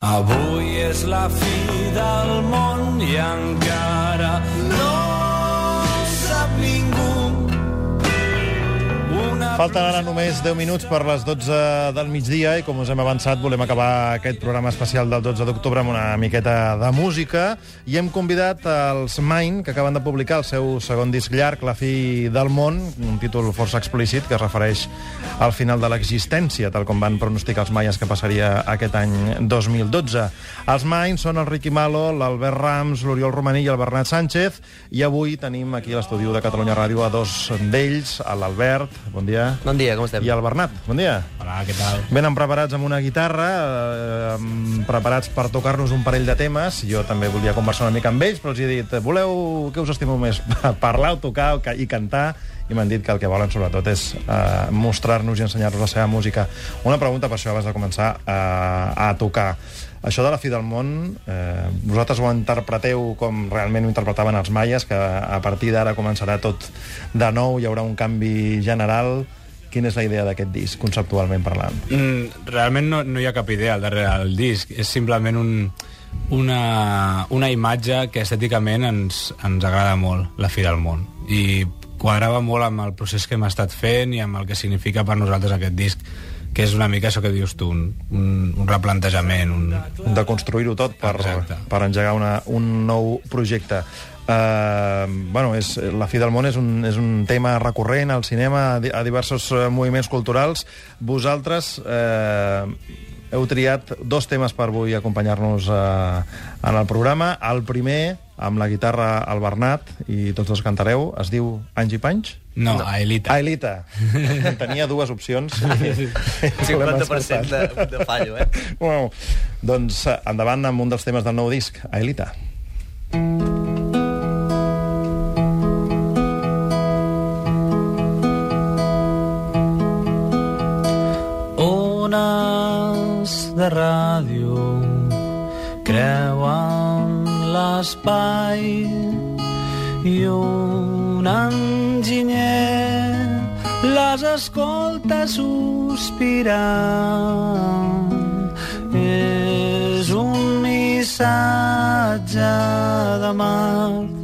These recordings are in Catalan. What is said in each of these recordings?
Avui és la fi del món i encara no Falten ara només 10 minuts per les 12 del migdia i com us hem avançat volem acabar aquest programa especial del 12 d'octubre amb una miqueta de música. I hem convidat els Mine que acaben de publicar el seu segon disc llarg La fi del món, un títol força explícit que es refereix al final de l'existència tal com van pronosticar els maies que passaria aquest any 2012. Els Mine són el Ricky Malo, l'Albert Rams, l'Oriol Romaní i el Bernat Sánchez. I avui tenim aquí a l'estudi de Catalunya Ràdio a dos d'ells, l'Albert, bon dia, Bon dia, com estem? i al Bernat, bon dia. Hola, què tal? Venen preparats amb una guitarra, eh, preparats per tocar-nos un parell de temes. Jo també volia conversar una mica amb ells, però els he dit, voleu, què us estimeu més? Parlar o tocar i cantar? I m'han dit que el que volen, sobretot, és eh, mostrar-nos i ensenyar-nos la seva música. Una pregunta, per això, abans de començar eh, a tocar. Això de la fi del món, eh, vosaltres ho interpreteu com realment ho interpretaven els maies, que a partir d'ara començarà tot de nou, hi haurà un canvi general. Quina és la idea d'aquest disc, conceptualment parlant? Mm, realment no, no hi ha cap idea al darrere del disc. És simplement un, una, una imatge que estèticament ens, ens agrada molt, la fi del món. I quadrava molt amb el procés que hem estat fent i amb el que significa per nosaltres aquest disc, que és una mica això que dius tu, un, un, un replantejament, un, de construir-ho tot per, Exacte. per engegar una, un nou projecte. Uh, bueno, és, la fi del món és un, és un tema recurrent al cinema, a, di- a diversos eh, moviments culturals. Vosaltres eh, heu triat dos temes per avui acompanyar-nos uh, en el programa. El primer, amb la guitarra al Bernat, i tots dos cantareu, es diu Anys i Panys? no, no. a Elita. Ah, Elita. Tenia dues opcions. i- i l'hem 50% de, de fallo, eh? Wow. Doncs eh, endavant amb un dels temes del nou disc, a Elita. De ràdio creuen l'espai i un enginyer les escolta sospirant. És un missatge de Mart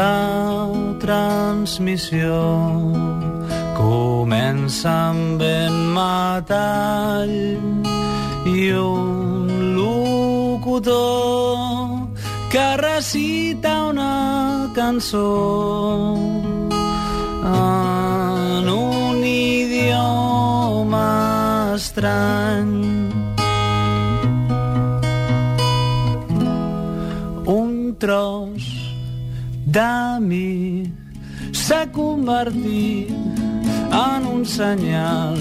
La transmissió comença amb vent metall i un locutor que recita una cançó en un idioma estrany. Un tros de mi s'ha convertit en un senyal.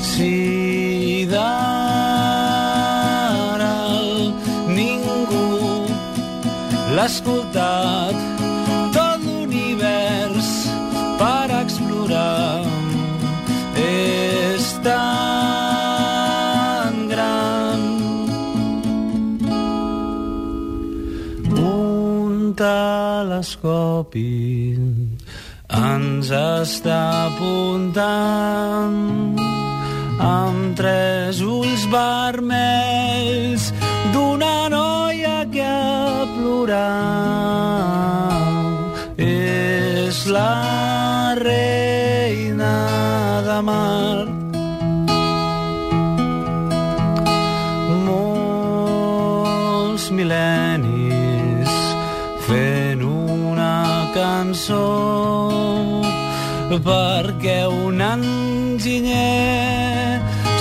Si d'ara ningú l'ha escoltat, tot l'univers per explorar és tan gran. Un telescopi ens està apuntant amb tres ulls vermells d'una noia que ha plorat. És la reina de Mart. molts mil·lennis fent una cançó perquè un enginyer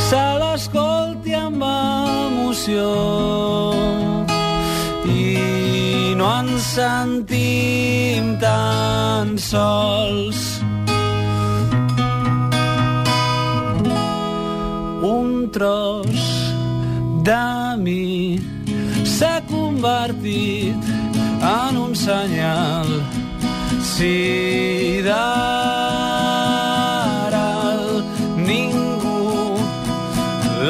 se l'escolti amb emoció i no ens sentim tan sols un tros de mi s'ha convertit en un senyal. Si d'ara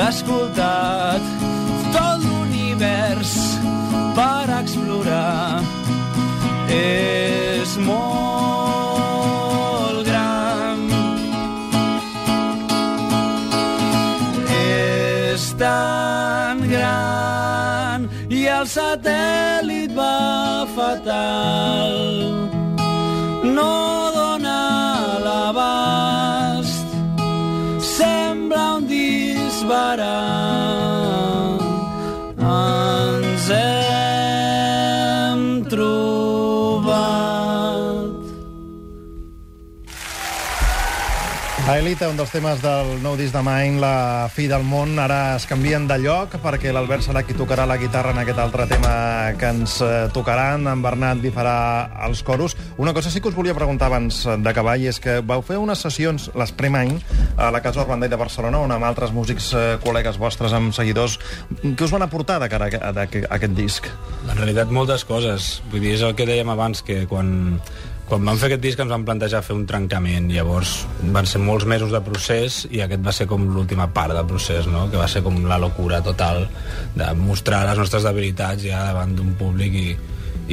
escoltat, tot l'univers per explorar és molt gran. tan gran i el satèl·lit va fatal. No dona l'abast, sembla un but I. Aelita, un dels temes del nou disc de Mind, La fi del món, ara es canvien de lloc perquè l'Albert serà qui tocarà la guitarra en aquest altre tema que ens eh, tocaran. En Bernat li farà els coros. Una cosa sí que us volia preguntar abans d'acabar i és que vau fer unes sessions, les pre-Mind, a la Casa Urbandall de Barcelona, on amb altres músics eh, col·legues vostres, amb seguidors, què us van aportar de cara a, a, a aquest disc? En realitat, moltes coses. Vull dir, és el que dèiem abans, que quan, quan vam fer aquest disc ens vam plantejar fer un trencament. Llavors van ser molts mesos de procés i aquest va ser com l'última part del procés, no? que va ser com la locura total de mostrar les nostres debilitats ja davant d'un públic i,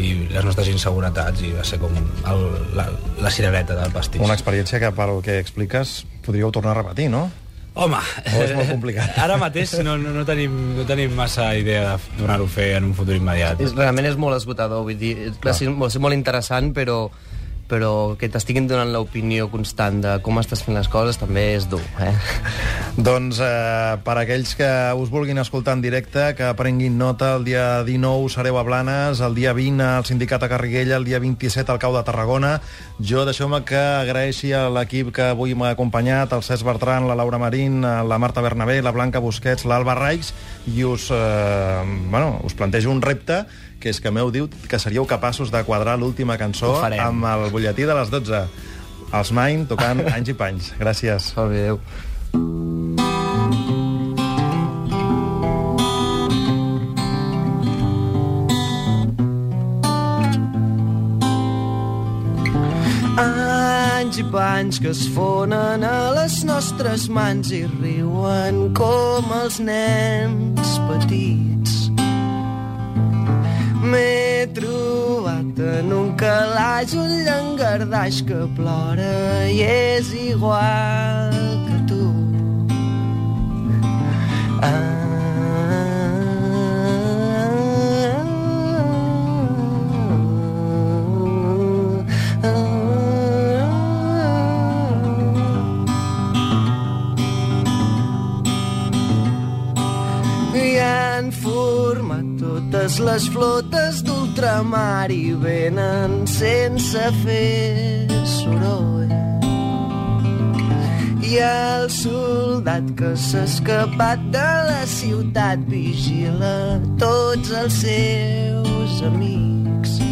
i les nostres inseguretats i va ser com el, la, la cirereta del pastís. Una experiència que, pel que expliques, podríeu tornar a repetir, no? Home, O és molt complicat? ara mateix no, no, no, tenim, no tenim massa idea de tornar-ho a fer en un futur immediat. És, realment és molt esgotador, vull dir, va ser, va ser molt interessant, però però que t'estiguin donant l'opinió constant de com estàs fent les coses també és dur, eh? Doncs eh, per aquells que us vulguin escoltar en directe, que prenguin nota, el dia 19 sereu a Blanes, el dia 20 al Sindicat a Garriguella, el dia 27 al Cau de Tarragona. Jo deixeu-me que agraeixi a l'equip que avui m'ha acompanyat, el Cesc Bertran, la Laura Marín, la Marta Bernabé, la Blanca Busquets, l'Alba Raix, i us, eh, bueno, us plantejo un repte que és que m'heu dit que seríeu capaços de quadrar l'última cançó amb el butlletí de les 12. Els Main tocant anys i panys. Gràcies. Adéu. Anys i panys que es fonen a les nostres mans i riuen com els nens calaix un llangardaix que plora i és igual que tu. I han format totes les flotes d'ultramar i venen sense fer soroll. I el soldat que s'ha escapat de la ciutat vigila tots els seus amics.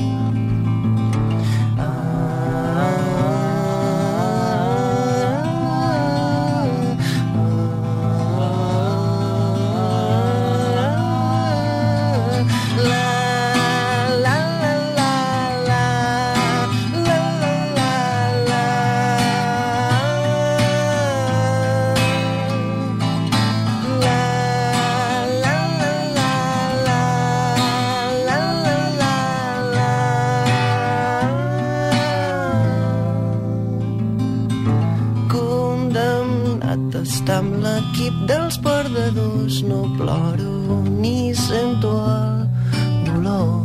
L'equip dels perdedors. No ploro ni sento el dolor.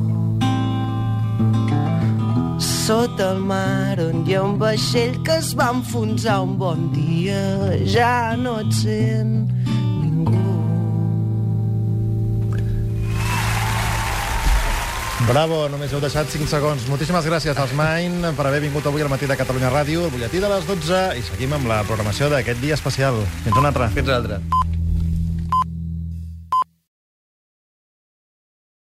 Sota el mar on hi ha un vaixell que es va enfonsar un bon dia ja no et sent Bravo, només heu deixat 5 segons. Moltíssimes gràcies als Main per haver vingut avui al matí de Catalunya Ràdio, el butlletí de les 12, i seguim amb la programació d'aquest dia especial. Fins una altra. Fins l'altre.